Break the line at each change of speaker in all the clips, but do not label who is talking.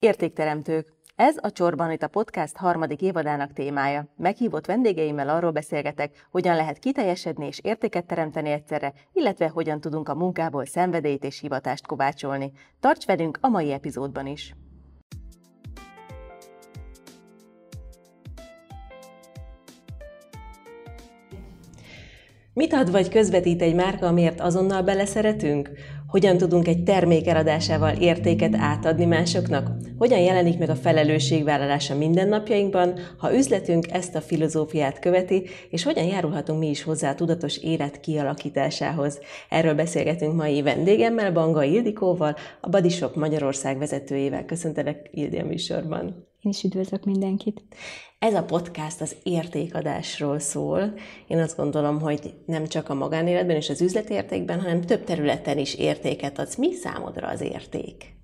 Értékteremtők. Ez a Csorban itt a podcast harmadik évadának témája. Meghívott vendégeimmel arról beszélgetek, hogyan lehet kiteljesedni és értéket teremteni egyszerre, illetve hogyan tudunk a munkából szenvedélyt és hivatást kovácsolni. Tarts velünk a mai epizódban is! Mit ad vagy közvetít egy márka, amiért azonnal beleszeretünk? Hogyan tudunk egy termék eladásával értéket átadni másoknak? Hogyan jelenik meg a felelősségvállalása mindennapjainkban, ha üzletünk ezt a filozófiát követi, és hogyan járulhatunk mi is hozzá a tudatos élet kialakításához? Erről beszélgetünk mai vendégemmel, Banga Ildikóval, a Badishop Magyarország vezetőjével. Köszöntelek Ildi a műsorban.
Én is üdvözlök mindenkit.
Ez a podcast az értékadásról szól. Én azt gondolom, hogy nem csak a magánéletben és az üzletértékben, hanem több területen is értéket adsz. Mi számodra az érték?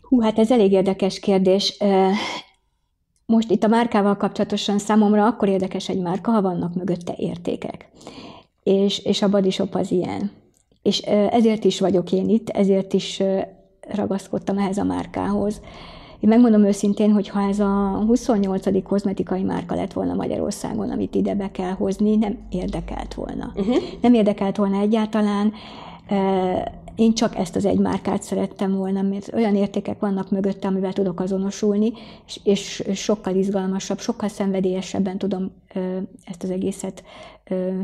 Hú, hát ez elég érdekes kérdés. Most itt a márkával kapcsolatosan számomra akkor érdekes egy márka, ha vannak mögötte értékek. És, és a Body Shop az ilyen. És ezért is vagyok én itt, ezért is ragaszkodtam ehhez a márkához. Én megmondom őszintén, hogy ha ez a 28. kozmetikai márka lett volna Magyarországon, amit ide be kell hozni, nem érdekelt volna. Uh-huh. Nem érdekelt volna egyáltalán. Én csak ezt az egy márkát szerettem volna, mert olyan értékek vannak mögötte, amivel tudok azonosulni, és, és sokkal izgalmasabb, sokkal szenvedélyesebben tudom ezt az egészet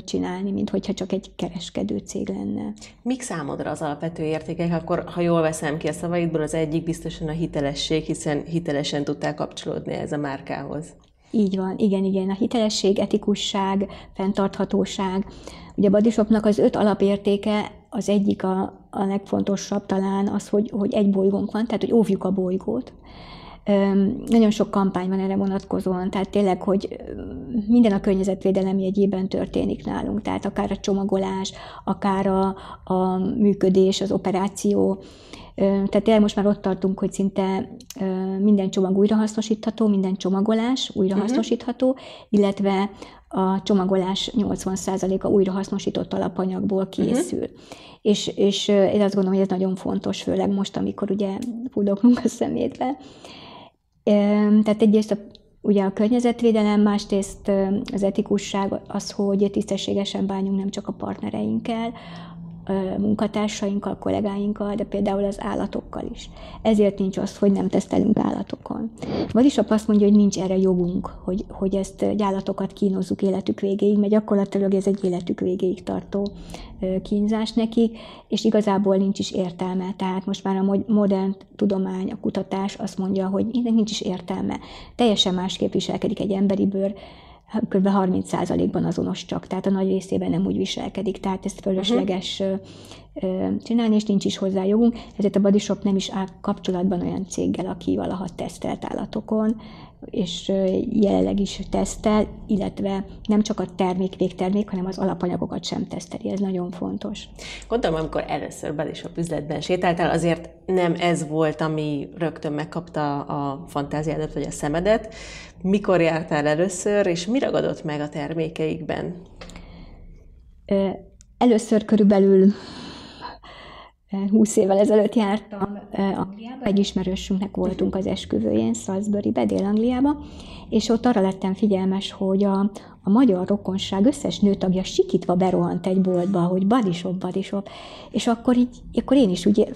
csinálni, mint hogyha csak egy kereskedő cég lenne.
Mik számodra az alapvető értékek? Akkor, ha jól veszem ki a szavaidból, az egyik biztosan a hitelesség, hiszen hitelesen tudtál kapcsolódni ez a márkához.
Így van, igen, igen. A hitelesség, etikusság, fenntarthatóság. Ugye a Badishopnak az öt alapértéke, az egyik a, a legfontosabb talán az, hogy, hogy egy bolygónk van, tehát hogy óvjuk a bolygót. Nagyon sok kampány van erre vonatkozóan, tehát tényleg, hogy minden a környezetvédelem jegyében történik nálunk, tehát akár a csomagolás, akár a, a működés, az operáció, tehát tényleg most már ott tartunk, hogy szinte minden csomag újrahasznosítható, minden csomagolás újrahasznosítható, uh-huh. illetve a csomagolás 80%-a újrahasznosított alapanyagból készül. Uh-huh. És, és én azt gondolom, hogy ez nagyon fontos, főleg most, amikor ugye fudoklunk a szemétbe. Tehát egyrészt a, ugye a környezetvédelem, másrészt az etikusság az, hogy tisztességesen bánjunk nem csak a partnereinkkel, munkatársainkkal, kollégáinkkal, de például az állatokkal is. Ezért nincs az, hogy nem tesztelünk állatokon. Vagyis azt mondja, hogy nincs erre jogunk, hogy, hogy ezt állatokat kínozzuk életük végéig, mert gyakorlatilag ez egy életük végéig tartó kínzás nekik, és igazából nincs is értelme. Tehát most már a modern tudomány, a kutatás azt mondja, hogy ennek nincs is értelme. Teljesen másképp viselkedik egy emberi bőr, kb. 30%-ban azonos csak, tehát a nagy részében nem úgy viselkedik, tehát ezt fölösleges uh-huh. csinálni, és nincs is hozzá jogunk, ezért a Body Shop nem is áll kapcsolatban olyan céggel, aki valaha tesztelt állatokon, és jelenleg is tesztel, illetve nem csak a termék, végtermék, hanem az alapanyagokat sem teszteli. Ez nagyon fontos.
Gondolom, amikor először Body Shop üzletben sétáltál, azért nem ez volt, ami rögtön megkapta a fantáziádat vagy a szemedet. Mikor jártál először, és mi ragadott meg a termékeikben?
Először körülbelül 20 évvel ezelőtt jártam Angliába, egy ismerősünknek voltunk az esküvőjén, Salisbury-be, Dél-Angliába, és ott arra lettem figyelmes, hogy a, a magyar rokonság összes nőtagja sikítva berohant egy boltba, hogy badisop, badisop, és akkor így, akkor én is úgy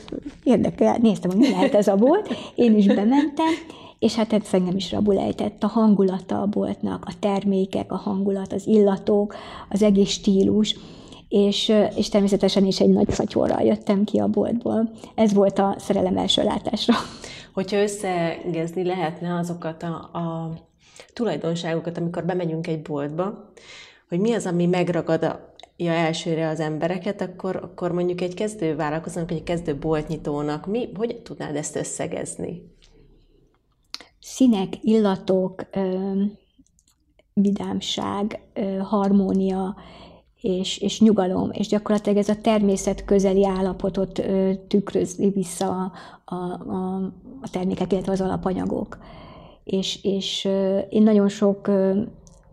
érdekel, néztem, hogy mi lehet ez a bolt, én is bementem, és hát ez engem is rabulejtett. A hangulata a boltnak, a termékek, a hangulat, az illatok, az egész stílus, és, és természetesen is egy nagy szatyorral jöttem ki a boltból. Ez volt a szerelem első látásra.
Hogyha összegezni lehetne azokat a, a tulajdonságokat, amikor bemegyünk egy boltba, hogy mi az, ami megragadja elsőre az embereket, akkor, akkor mondjuk egy kezdő vállalkozónak, egy kezdő boltnyitónak, mi, hogy tudnád ezt összegezni?
Színek, illatok, vidámság, harmónia, és, és nyugalom, és gyakorlatilag ez a természet közeli állapotot ö, tükrözi vissza a, a, a termékek, illetve az alapanyagok. És, és ö, én nagyon sok ö,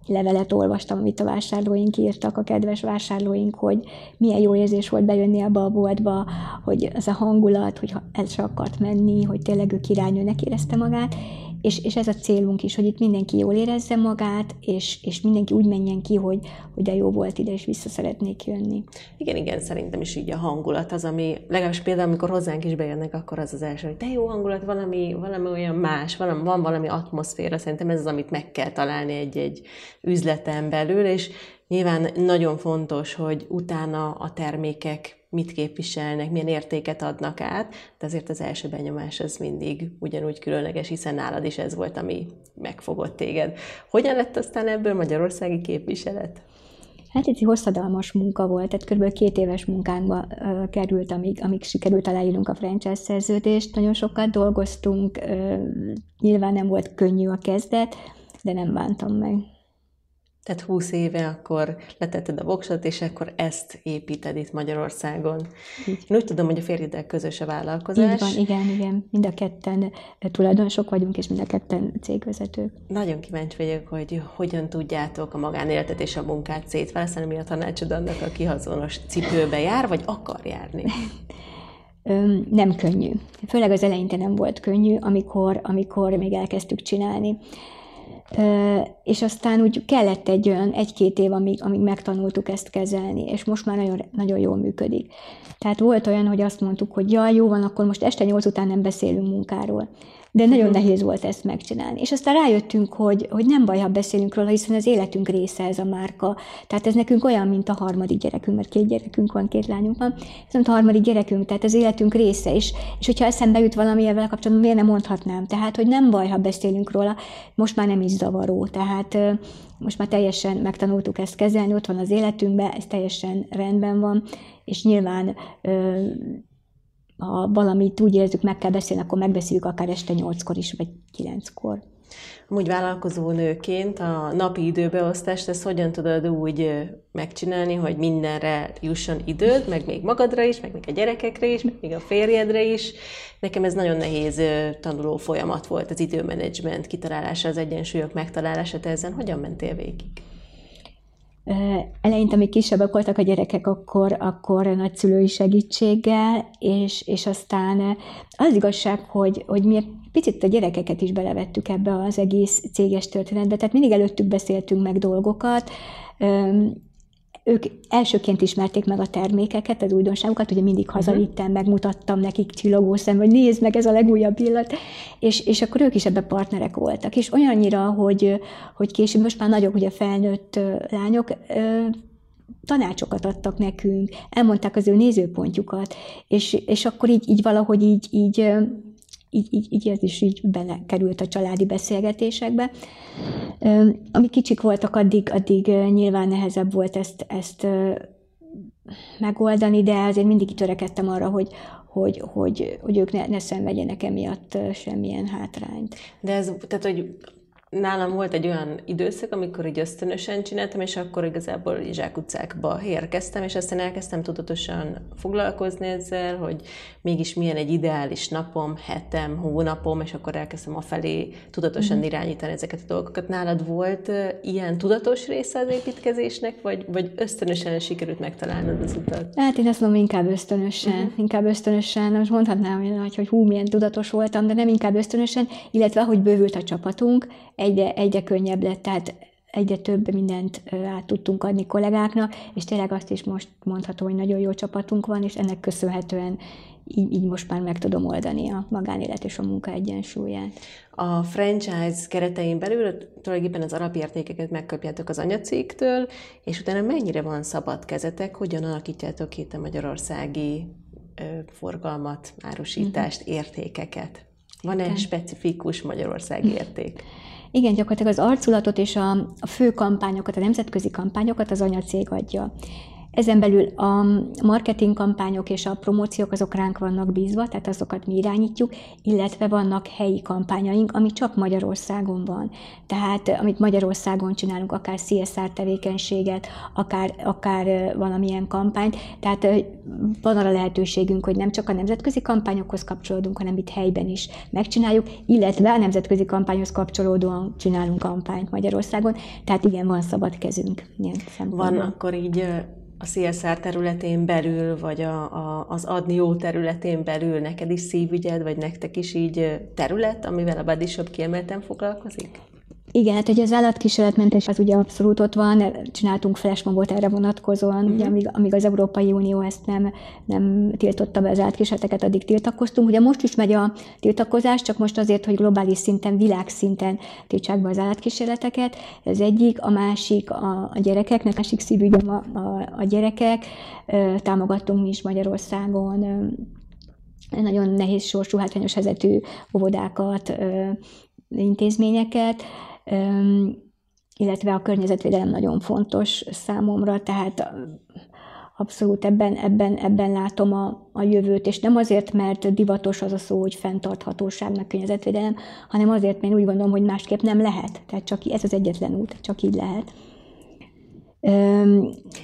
levelet olvastam, amit a vásárlóink írtak, a kedves vásárlóink, hogy milyen jó érzés volt bejönni abba a boltba, hogy ez a hangulat, hogy el se akart menni, hogy tényleg ő királynőnek érezte magát, és, és ez a célunk is, hogy itt mindenki jól érezze magát, és, és mindenki úgy menjen ki, hogy, hogy de jó volt ide, és vissza szeretnék jönni.
Igen, igen, szerintem is így a hangulat az, ami legalábbis például, amikor hozzánk is bejönnek, akkor az az első, hogy de jó hangulat, valami, valami olyan más, valami, van valami atmoszféra, szerintem ez az, amit meg kell találni egy-egy üzleten belül, és nyilván nagyon fontos, hogy utána a termékek mit képviselnek, milyen értéket adnak át, de azért az első benyomás az mindig ugyanúgy különleges, hiszen nálad is ez volt, ami megfogott téged. Hogyan lett aztán ebből magyarországi képviselet?
Hát egy hosszadalmas munka volt, tehát kb. két éves munkánkba uh, került, amíg, amíg sikerült aláírnunk a franchise szerződést. Nagyon sokat dolgoztunk, uh, nyilván nem volt könnyű a kezdet, de nem bántam meg.
Tehát 20 éve akkor letetted a voksot, és akkor ezt építed itt Magyarországon. Így. Én úgy tudom, hogy a férjeddel közös a vállalkozás.
Így van, igen, igen. Mind a ketten tulajdonosok vagyunk, és mind a ketten cégvezetők.
Nagyon kíváncsi vagyok, hogy hogyan tudjátok a magánéletet és a munkát szétválasztani, mi a tanácsod annak, aki hazonos cipőbe jár, vagy akar járni?
nem könnyű. Főleg az eleinte nem volt könnyű, amikor, amikor még elkezdtük csinálni és aztán úgy kellett egy olyan egy-két év, amíg, amíg megtanultuk ezt kezelni, és most már nagyon, nagyon jól működik. Tehát volt olyan, hogy azt mondtuk, hogy jaj, jó van, akkor most este nyolc után nem beszélünk munkáról. De nagyon uh-huh. nehéz volt ezt megcsinálni. És aztán rájöttünk, hogy, hogy nem baj, ha beszélünk róla, hiszen az életünk része ez a márka. Tehát ez nekünk olyan, mint a harmadik gyerekünk, mert két gyerekünk van, két lányunk van. Ez mint a harmadik gyerekünk, tehát az életünk része. És, és hogyha eszembe jut valami ezzel kapcsolatban, miért nem mondhatnám? Tehát, hogy nem baj, ha beszélünk róla, most már nem is zavaró. Tehát most már teljesen megtanultuk ezt kezelni, ott van az életünkben, ez teljesen rendben van, és nyilván ha valamit úgy érzük, meg kell beszélni, akkor megbeszéljük akár este nyolckor is, vagy kilenckor.
Amúgy vállalkozó nőként a napi időbeosztást, ezt hogyan tudod úgy megcsinálni, hogy mindenre jusson időd, meg még magadra is, meg még a gyerekekre is, meg még a férjedre is. Nekem ez nagyon nehéz tanuló folyamat volt, az időmenedzsment kitalálása, az egyensúlyok megtalálása. Te ezen hogyan mentél végig?
Eleinte, amíg kisebbek voltak a gyerekek, akkor, akkor nagyszülői segítséggel, és, és aztán az igazság, hogy, hogy mi picit a gyerekeket is belevettük ebbe az egész céges történetbe, tehát mindig előttük beszéltünk meg dolgokat, ők elsőként ismerték meg a termékeket, az újdonságokat, ugye mindig mhm. hazavittem, megmutattam nekik csillogó szem, hogy nézd meg, ez a legújabb illat, és, és akkor ők is ebbe partnerek voltak. És olyannyira, hogy, hogy később most már nagyok, ugye felnőtt lányok, tanácsokat adtak nekünk, elmondták az ő nézőpontjuk,at és, és akkor így, így valahogy így, így így, így, így ez is így belekerült a családi beszélgetésekbe. Ami kicsik voltak, addig, addig nyilván nehezebb volt ezt, ezt megoldani, de azért mindig törekedtem arra, hogy, hogy, hogy, hogy ők ne, ne szenvedjenek emiatt semmilyen hátrányt.
De ez, tehát, hogy nálam volt egy olyan időszak, amikor így ösztönösen csináltam, és akkor igazából zsákutcákba érkeztem, és aztán elkezdtem tudatosan foglalkozni ezzel, hogy mégis milyen egy ideális napom, hetem, hónapom, és akkor elkezdtem a felé tudatosan mm-hmm. irányítani ezeket a dolgokat. Nálad volt ilyen tudatos része az építkezésnek, vagy, vagy ösztönösen sikerült megtalálnod az utat?
Hát én azt mondom, inkább ösztönösen. Uh-huh. Inkább ösztönösen. Most mondhatnám, hogy, hogy hú, milyen tudatos voltam, de nem inkább ösztönösen, illetve hogy bővült a csapatunk, egyre, egyre könnyebb lett, tehát egyre több mindent át tudtunk adni kollégáknak, és tényleg azt is most mondhatom, hogy nagyon jó csapatunk van, és ennek köszönhetően így, így most már meg tudom oldani a magánélet és a munka egyensúlyát.
A franchise keretein belül tulajdonképpen az alapértékeket megkapjátok az anyacégtől, és utána mennyire van szabad kezetek, hogyan alakítjátok itt a magyarországi ö, forgalmat, árusítást, uh-huh. értékeket? Van-e specifikus magyarországi érték?
Igen, gyakorlatilag az arculatot és a, a fő kampányokat, a nemzetközi kampányokat az anyacég adja. Ezen belül a marketing kampányok és a promóciók azok ránk vannak bízva, tehát azokat mi irányítjuk, illetve vannak helyi kampányaink, ami csak Magyarországon van. Tehát amit Magyarországon csinálunk, akár CSR tevékenységet, akár, akár valamilyen kampányt, tehát van arra lehetőségünk, hogy nem csak a nemzetközi kampányokhoz kapcsolódunk, hanem itt helyben is megcsináljuk, illetve a nemzetközi kampányhoz kapcsolódóan csinálunk kampányt Magyarországon, tehát igen, van szabad kezünk.
Van akkor így a CSR területén belül, vagy a, a, az adni jó területén belül neked is szívügyed, vagy nektek is így terület, amivel a Body Shop kiemelten foglalkozik?
Igen, hát ugye az állatkísérletmentés az ugye abszolút ott van, csináltunk flashmobot erre vonatkozóan, uh-huh. ugye, amíg, amíg az Európai Unió ezt nem, nem tiltotta be az állatkísérleteket, addig tiltakoztunk. Ugye most is megy a tiltakozás, csak most azért, hogy globális szinten, világszinten tiltsák be az állatkísérleteket. Ez egyik, a másik a, a gyerekeknek, a másik szívügyem a, a, a gyerekek. Támogattunk mi is Magyarországon nagyon nehéz sorsú, hátrányos helyzetű óvodákat, intézményeket, illetve a környezetvédelem nagyon fontos számomra, tehát abszolút ebben, ebben, ebben látom a, a jövőt, és nem azért, mert divatos az a szó, hogy fenntarthatóság, meg környezetvédelem, hanem azért, mert én úgy gondolom, hogy másképp nem lehet. Tehát csak ez az egyetlen út, csak így lehet.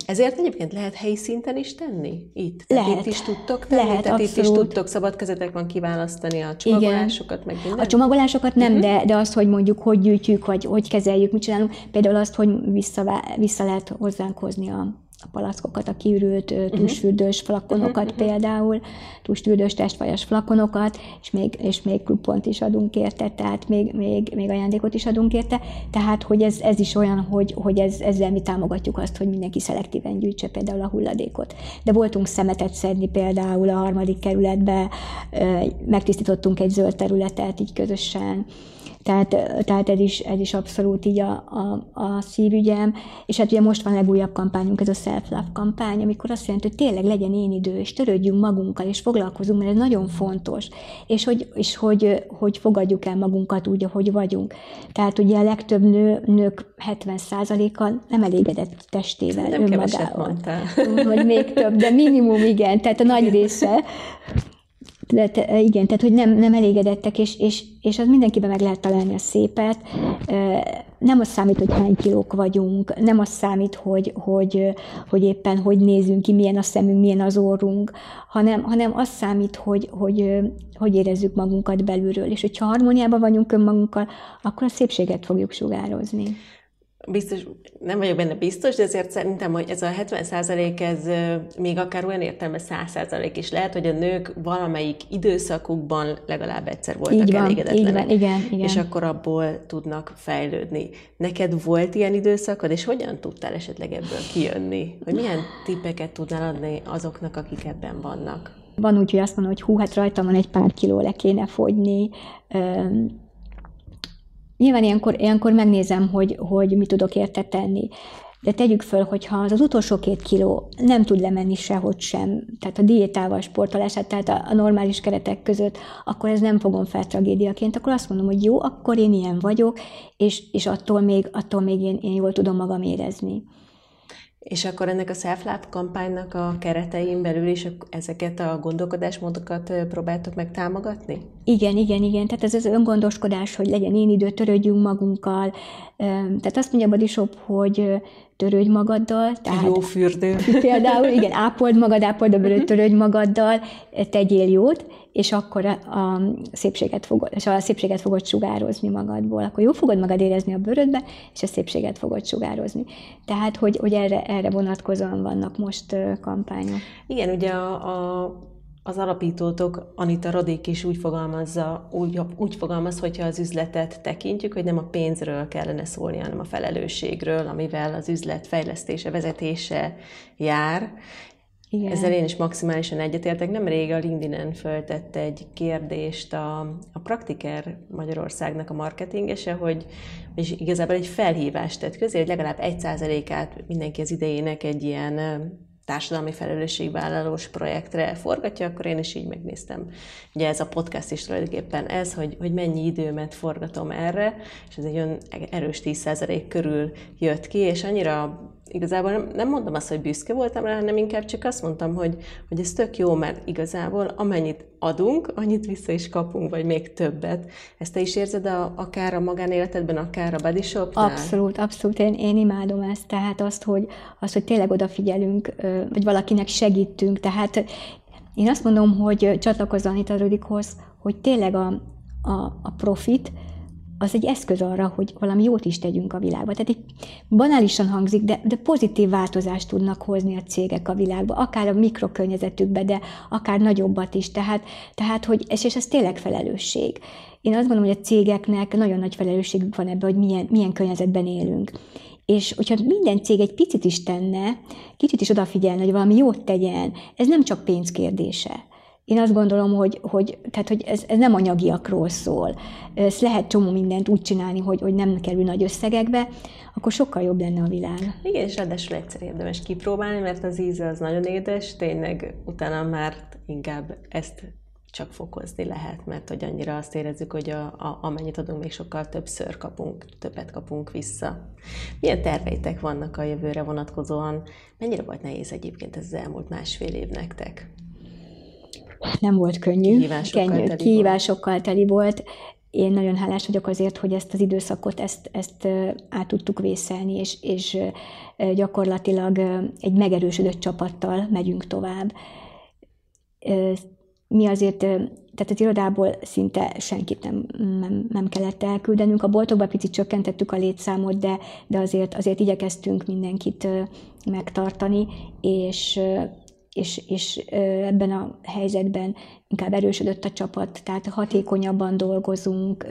Ezért egyébként lehet helyi szinten is tenni? Itt?
Tehát lehet.
Itt is tudtok tenni?
Lehet,
Tehát
abszolút.
itt is tudtok szabad kezetek van kiválasztani a csomagolásokat, meg minden?
A csomagolásokat nem, uh-huh. de, de az, hogy mondjuk hogy gyűjtjük, vagy hogy kezeljük, mit csinálunk. Például azt, hogy vissza, vissza lehet hozzánk hozni a a palackokat, a kiürült uh-huh. tusfürdős flakonokat uh-huh. például, tusfürdős testvajas flakonokat, és még, és még klubpont is adunk érte, tehát még, még, még ajándékot is adunk érte, tehát hogy ez, ez is olyan, hogy, hogy ez, ezzel mi támogatjuk azt, hogy mindenki szelektíven gyűjtse például a hulladékot. De voltunk szemetet szedni például a harmadik kerületbe, megtisztítottunk egy zöld területet így közösen, tehát, tehát ez, is, ez is abszolút így a, a, a szívügyem. És hát ugye most van a legújabb kampányunk, ez a Self-Love kampány, amikor azt jelenti, hogy tényleg legyen én idő, és törődjünk magunkkal, és foglalkozunk, mert ez nagyon fontos. És hogy, és hogy, hogy fogadjuk el magunkat úgy, ahogy vagyunk. Tehát ugye a legtöbb nő, nők 70%-a nem elégedett testével,
nem önmagával.
Vagy még több, de minimum igen, tehát a nagy része de igen, tehát hogy nem, nem elégedettek, és, és, és az mindenkiben meg lehet találni a szépet. Nem az számít, hogy hány kilók vagyunk, nem az számít, hogy, hogy, hogy éppen hogy nézünk ki, milyen a szemünk, milyen az orrunk, hanem, hanem az számít, hogy, hogy, hogy érezzük magunkat belülről. És hogyha harmóniában vagyunk önmagunkkal, akkor a szépséget fogjuk sugározni
biztos, nem vagyok benne biztos, de azért szerintem, hogy ez a 70 százalék, ez még akár olyan értelme 100 százalék is lehet, hogy a nők valamelyik időszakukban legalább egyszer voltak
így van,
elégedetlenek.
Így van, igen, igen.
És akkor abból tudnak fejlődni. Neked volt ilyen időszakod, és hogyan tudtál esetleg ebből kijönni? Hogy milyen tippeket tudnál adni azoknak, akik ebben vannak?
Van úgy, hogy azt mondom, hogy hú, hát rajtam van egy pár kiló, le kéne fogyni, Nyilván ilyenkor, ilyenkor megnézem, hogy, hogy mit tudok érte tenni. De tegyük föl, hogyha az, az utolsó két kiló nem tud lemenni sehogy sem, tehát a diétával, sportolását, tehát a, a normális keretek között, akkor ez nem fogom fel tragédiaként, akkor azt mondom, hogy jó, akkor én ilyen vagyok, és, és attól még, attól még én, én jól tudom magam érezni.
És akkor ennek a self kampánynak a keretein belül is ezeket a gondolkodásmódokat próbáltok meg támogatni?
Igen, igen, igen. Tehát ez az öngondoskodás, hogy legyen én idő, törődjünk magunkkal. Tehát azt mondja a Shop, hogy törődj magaddal. Tehát
Jó fürdő.
Például, igen, ápold magad, ápold a bőröd, törődj magaddal, tegyél jót, és akkor a, szépséget fogod, és a szépséget fogod sugározni magadból. Akkor jó fogod magad érezni a bőrödbe, és a szépséget fogod sugározni. Tehát, hogy, hogy erre, erre vonatkozóan vannak most kampányok.
Igen, ugye a, a az alapítótok, Anita Rodék is úgy fogalmazza, úgy, úgy fogalmaz, hogyha az üzletet tekintjük, hogy nem a pénzről kellene szólni, hanem a felelősségről, amivel az üzlet fejlesztése, vezetése jár. Igen. Ezzel én is maximálisan egyetértek. Nemrég a LinkedIn-en föltette egy kérdést a, a Praktiker Magyarországnak a marketingese, hogy és igazából egy felhívást tett közé, hogy legalább egy százalékát mindenki az idejének egy ilyen társadalmi felelősségvállalós projektre forgatja, akkor én is így megnéztem. Ugye ez a podcast is tulajdonképpen ez, hogy, hogy mennyi időmet forgatom erre, és ez egy olyan erős 10% körül jött ki, és annyira igazából nem, mondom azt, hogy büszke voltam rá, hanem inkább csak azt mondtam, hogy, hogy ez tök jó, mert igazából amennyit adunk, annyit vissza is kapunk, vagy még többet. Ezt te is érzed a, akár a magánéletedben, akár a body shopnál?
Abszolút, abszolút. Én, én imádom ezt, tehát azt, hogy, azt, hogy tényleg odafigyelünk, vagy valakinek segítünk. Tehát én azt mondom, hogy csatlakozom Anita Rödikhoz, hogy tényleg a, a, a profit, az egy eszköz arra, hogy valami jót is tegyünk a világba. Tehát egy banálisan hangzik, de, de pozitív változást tudnak hozni a cégek a világba, akár a mikrokörnyezetükbe, de akár nagyobbat is. Tehát, tehát hogy, és, és ez tényleg felelősség. Én azt gondolom, hogy a cégeknek nagyon nagy felelősségük van ebben, hogy milyen, milyen környezetben élünk. És hogyha minden cég egy picit is tenne, kicsit is odafigyelne, hogy valami jót tegyen, ez nem csak pénz kérdése. Én azt gondolom, hogy, hogy, tehát, hogy ez, ez nem anyagiakról szól. Ez lehet csomó mindent úgy csinálni, hogy, hogy nem kerül nagy összegekbe, akkor sokkal jobb lenne a világ.
Igen, és ráadásul egyszer érdemes kipróbálni, mert az íze az nagyon édes, tényleg utána már inkább ezt csak fokozni lehet, mert hogy annyira azt érezzük, hogy a, a, amennyit adunk, még sokkal többször kapunk, többet kapunk vissza. Milyen terveitek vannak a jövőre vonatkozóan? Mennyire volt nehéz egyébként ez az elmúlt másfél év nektek?
Nem volt könnyű. Kihívásokkal, könnyű, teli, kihívásokkal volt. teli volt. Én nagyon hálás vagyok azért, hogy ezt az időszakot, ezt, ezt át tudtuk vészelni, és, és gyakorlatilag egy megerősödött csapattal megyünk tovább mi azért, tehát az irodából szinte senkit nem, nem, nem kellett elküldenünk. A boltokba picit csökkentettük a létszámot, de, de azért, azért igyekeztünk mindenkit megtartani, és, és, és ebben a helyzetben inkább erősödött a csapat, tehát hatékonyabban dolgozunk,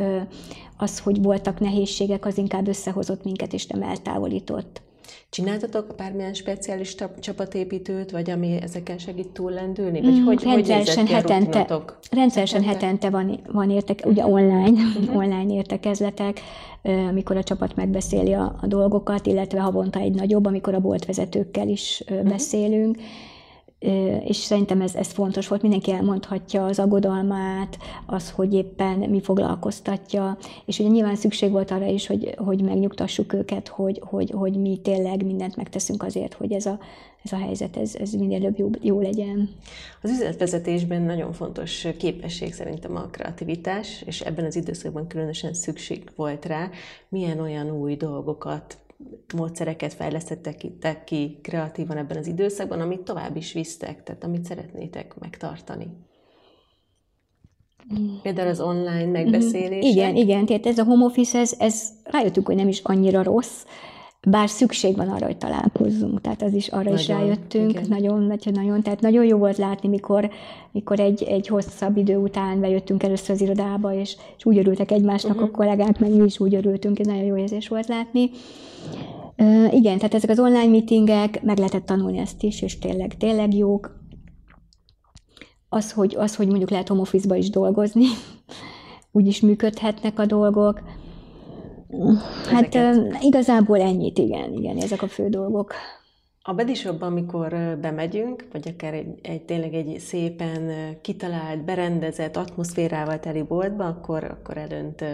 az, hogy voltak nehézségek, az inkább összehozott minket, és nem eltávolított.
Csináltatok bármilyen speciális csapatépítőt, vagy ami ezeken segít túllendülni? Vagy mm, hogy, rendszeresen hogy
hetente, rendszeresen hetente van, van értek, ugye online, uh-huh. online értekezletek, amikor a csapat megbeszéli a, a dolgokat, illetve havonta egy nagyobb, amikor a boltvezetőkkel is uh-huh. beszélünk és szerintem ez, ez fontos volt, mindenki elmondhatja az aggodalmát, az, hogy éppen mi foglalkoztatja, és ugye nyilván szükség volt arra is, hogy, hogy megnyugtassuk őket, hogy, hogy, hogy mi tényleg mindent megteszünk azért, hogy ez a, ez a helyzet, ez, ez minél előbb jó, jó legyen.
Az üzletvezetésben nagyon fontos képesség szerintem a kreativitás, és ebben az időszakban különösen szükség volt rá. Milyen olyan új dolgokat módszereket fejlesztettek ki kreatívan ebben az időszakban, amit tovább is visztek, tehát amit szeretnétek megtartani? Például az online megbeszélés.
Igen, igen, tehát ez a home office, ez, ez rájöttünk, hogy nem is annyira rossz, bár szükség van arra, hogy találkozzunk, tehát az is arra nagyon, is rájöttünk, igen. nagyon, nagyon, tehát nagyon jó volt látni, mikor, mikor egy, egy hosszabb idő után bejöttünk először az irodába, és, és úgy örültek egymásnak uh-huh. a kollégák, meg mi is úgy örültünk, ez nagyon jó érzés volt látni. Uh, igen, tehát ezek az online meetingek, meg lehetett tanulni ezt is, és tényleg, tényleg jók. Az, hogy, az, hogy mondjuk lehet home office-ba is dolgozni, úgy is működhetnek a dolgok. Hát Ezeket... igazából ennyit, igen, igen, ezek a fő dolgok.
A bedisokban, amikor bemegyünk, vagy akár egy, egy, tényleg egy szépen kitalált, berendezett atmoszférával teli boltba, akkor, akkor elönt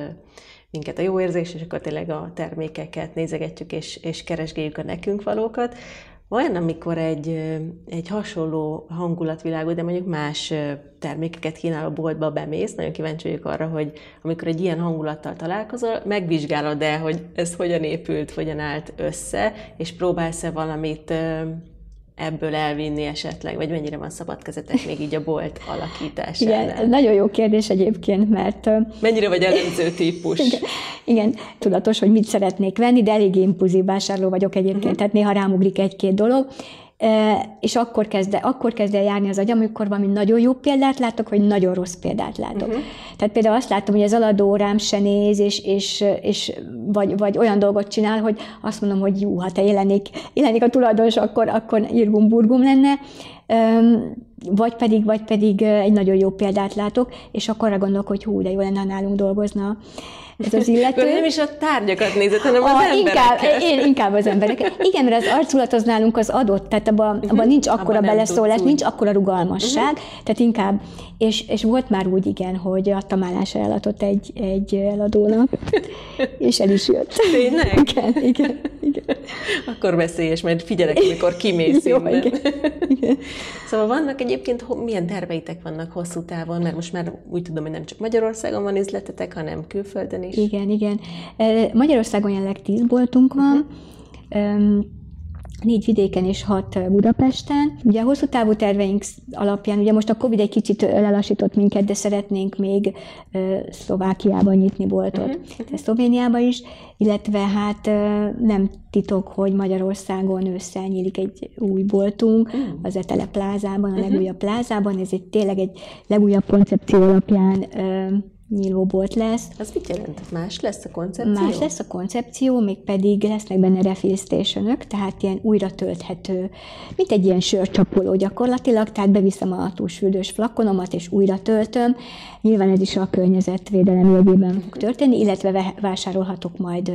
minket a jó érzés, és akkor tényleg a termékeket nézegetjük, és, és keresgéljük a nekünk valókat. Olyan, amikor egy, egy hasonló hangulatvilágot, de mondjuk más termékeket kínáló boltba bemész, nagyon kíváncsi vagyok arra, hogy amikor egy ilyen hangulattal találkozol, megvizsgálod el, hogy ez hogyan épült, hogyan állt össze, és próbálsz-e valamit ebből elvinni esetleg, vagy mennyire van szabad kezetek még így a bolt alakításánál?
Igen, nagyon jó kérdés egyébként, mert...
Mennyire vagy elemző típus?
Igen, igen, tudatos, hogy mit szeretnék venni, de elég impulzív vásárló vagyok egyébként, uh-huh. tehát néha rámugrik egy-két dolog, és akkor kezd, akkor kezd el járni az agyam, amikor valami nagyon jó példát látok, vagy nagyon rossz példát látok. Uh-huh. Tehát például azt látom, hogy az aladó rám se néz, és, és, és vagy, vagy olyan dolgot csinál, hogy azt mondom, hogy jó, ha te jelenik, jelenik a tulajdonos, akkor, akkor irgum-burgum lenne, vagy pedig, vagy pedig egy nagyon jó példát látok, és akkor arra gondolok, hogy hú, de jó lenne, nálunk dolgozna ez az illető.
nem is a tárgyakat nézett, hanem az a,
embereket. Inkább, én inkább az embereket. Igen, mert az arculat az nálunk az adott, tehát abban uh-huh. abba nincs akkora abba beleszólás, nincs akkora rugalmasság, uh-huh. tehát inkább, és, és volt már úgy igen, hogy adtam állásajánlatot egy, egy eladónak, és el is jött.
Tényleg?
Igen, igen.
Igen. Akkor beszélj, és majd figyelek, amikor kimész Jó, innen. Igen. igen. Szóval vannak egyébként, milyen terveitek vannak hosszú távon, mert most már úgy tudom, hogy nem csak Magyarországon van üzletetek, hanem külföldön is.
Igen, igen. Magyarországon jelenleg tíz boltunk van, uh-huh négy vidéken és hat Budapesten. Ugye a hosszú távú terveink alapján, ugye most a Covid egy kicsit lelassított minket, de szeretnénk még Szlovákiában nyitni boltot, uh-huh. Szlovéniában is, illetve hát nem titok, hogy Magyarországon összenyílik egy új boltunk, uh-huh. az Etele plázában, a legújabb plázában, ez egy tényleg egy legújabb koncepció alapján nyílóbolt lesz.
Az mit jelent? Más lesz a koncepció?
Más lesz a koncepció, még pedig lesznek benne refill station tehát ilyen újra tölthető, mint egy ilyen sörcsapoló gyakorlatilag, tehát beviszem a túlsfürdős flakonomat, és újra töltöm. Nyilván ez is a környezetvédelem jövőben fog történni, illetve vásárolhatok majd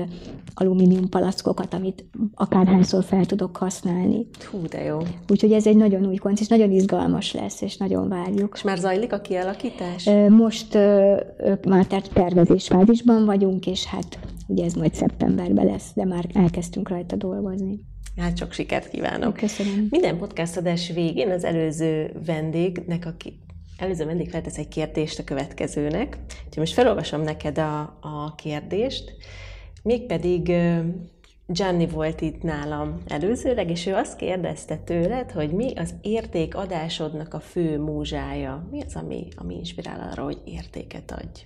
alumínium palackokat, amit akárhányszor fel tudok használni.
Hú, de jó.
Úgyhogy ez egy nagyon új koncepció, nagyon izgalmas lesz, és nagyon várjuk.
És már zajlik a kialakítás?
Most már tervezés fázisban vagyunk, és hát ugye ez majd szeptemberben lesz, de már elkezdtünk rajta dolgozni.
Hát sok sikert kívánok.
Köszönöm.
Minden podcast adás végén az előző vendégnek, aki előző vendég feltesz egy kérdést a következőnek. Úgyhogy most felolvasom neked a, a kérdést. Mégpedig Gianni volt itt nálam előzőleg, és ő azt kérdezte tőled, hogy mi az értékadásodnak a fő múzsája. Mi az, ami, ami inspirál arra, hogy értéket adj?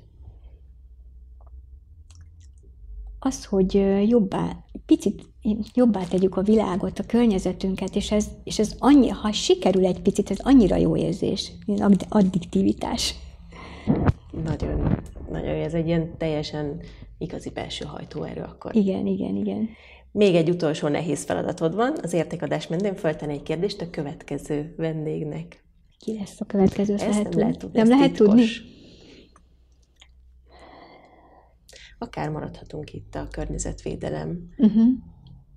Az, hogy jobbá, picit jobbá tegyük a világot, a környezetünket, és ez, és ez annyi, ha sikerül egy picit, ez annyira jó érzés, addiktivitás.
Nagyon, nagyon, ez egy ilyen teljesen igazi belső hajtóerő akkor.
Igen, igen, igen.
Még egy utolsó nehéz feladatod van, az értékadás mentén föltenni egy kérdést a következő vendégnek.
Ki lesz a következő?
Ezt lehet nem lehet tudni.
Nem lehet titkos. tudni?
Akár maradhatunk itt a környezetvédelem uh-huh.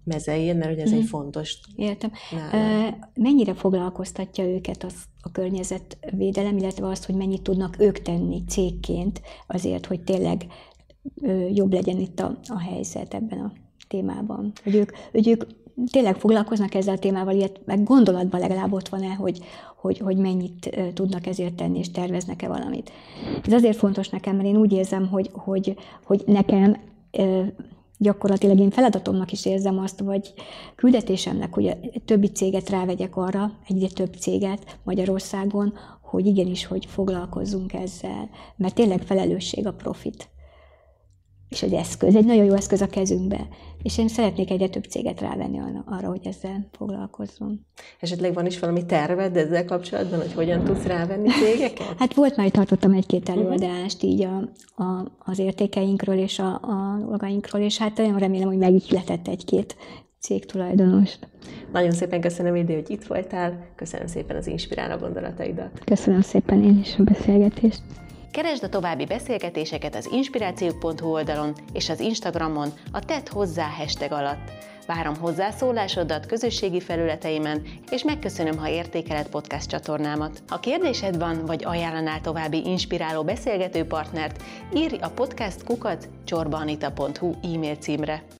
Mezején, mert ugye ez uh-huh. egy fontos.
Értem. Nálad. Mennyire foglalkoztatja őket az, a környezetvédelem, illetve azt, hogy mennyit tudnak ők tenni cégként azért, hogy tényleg jobb legyen itt a, a helyzet ebben a témában. Hogy ők, hogy ők tényleg foglalkoznak ezzel a témával, ilyet meg gondolatban legalább ott van-e, hogy, hogy, hogy mennyit tudnak ezért tenni, és terveznek-e valamit. Ez azért fontos nekem, mert én úgy érzem, hogy, hogy, hogy nekem gyakorlatilag én feladatomnak is érzem azt, vagy küldetésemnek, hogy többi céget rávegyek arra, egyre több céget Magyarországon, hogy igenis, hogy foglalkozzunk ezzel, mert tényleg felelősség a profit és egy eszköz, egy nagyon jó eszköz a kezünkbe. És én szeretnék egyre több céget rávenni arra, hogy ezzel foglalkozzon.
Esetleg van is valami terved ezzel kapcsolatban, hogy hogyan tudsz rávenni cégeket?
Hát volt már, hogy tartottam egy-két mhm. előadást így a, a, az értékeinkről és a, a dolgainkról, és hát nagyon remélem, hogy megihletett egy-két cégtulajdonost.
Nagyon szépen köszönöm, Idő, hogy itt voltál. Köszönöm szépen az inspiráló gondolataidat.
Köszönöm szépen én is a beszélgetést.
Keresd a további beszélgetéseket az inspirációk.hu oldalon és az Instagramon a Tett hozzá hashtag alatt. Várom hozzászólásodat közösségi felületeimen, és megköszönöm, ha értékeled podcast csatornámat. Ha kérdésed van, vagy ajánlanál további inspiráló beszélgető partnert, írj a podcast kukat csorbanita.hu e-mail címre.